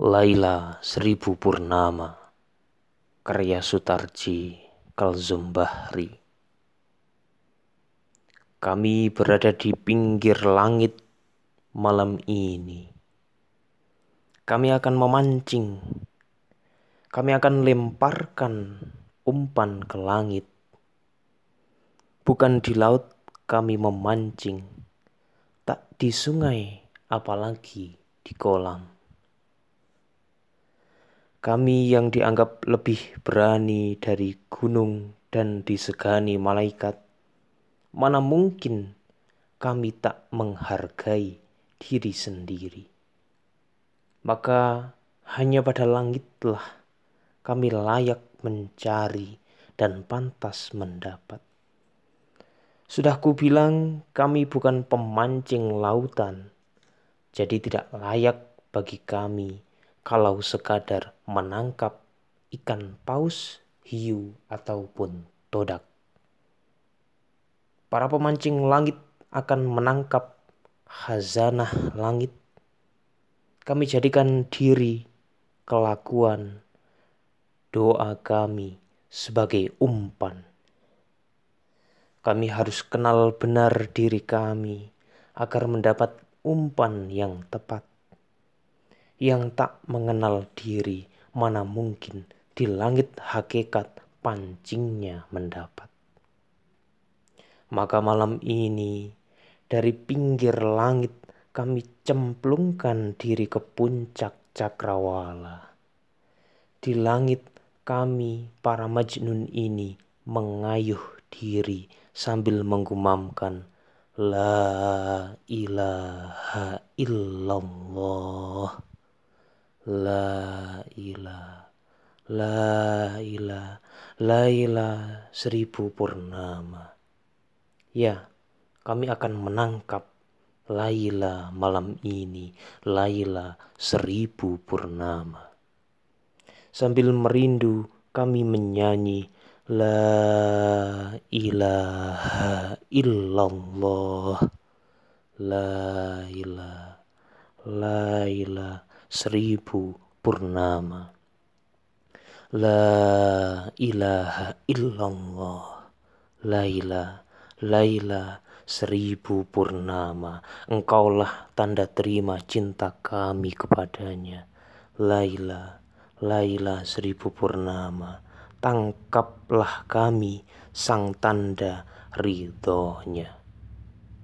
Laila Seribu Purnama Karya Sutarji Kalzum Bahri Kami berada di pinggir langit malam ini. Kami akan memancing. Kami akan lemparkan umpan ke langit. Bukan di laut kami memancing Tak di sungai apalagi di kolam kami yang dianggap lebih berani dari gunung dan disegani malaikat, mana mungkin kami tak menghargai diri sendiri. Maka hanya pada langitlah kami layak mencari dan pantas mendapat. Sudah kubilang kami bukan pemancing lautan, jadi tidak layak bagi kami kalau sekadar menangkap ikan paus, hiu, ataupun todak. Para pemancing langit akan menangkap khazanah langit. Kami jadikan diri, kelakuan, doa kami sebagai umpan. Kami harus kenal benar diri kami agar mendapat umpan yang tepat yang tak mengenal diri, mana mungkin di langit hakikat pancingnya mendapat. Maka malam ini dari pinggir langit kami cemplungkan diri ke puncak cakrawala. Di langit kami para majnun ini mengayuh diri sambil menggumamkan La ilaha illallah. La ilah, la ilah, la ilah seribu purnama. Ya, kami akan menangkap Laila malam ini, Laila seribu purnama. Sambil merindu kami menyanyi La ilaha illallah La ilaha La ilaha seribu purnama. La ilaha illallah. Laila, Laila, seribu purnama. Engkaulah tanda terima cinta kami kepadanya. Laila, Laila, seribu purnama. Tangkaplah kami sang tanda ridhonya.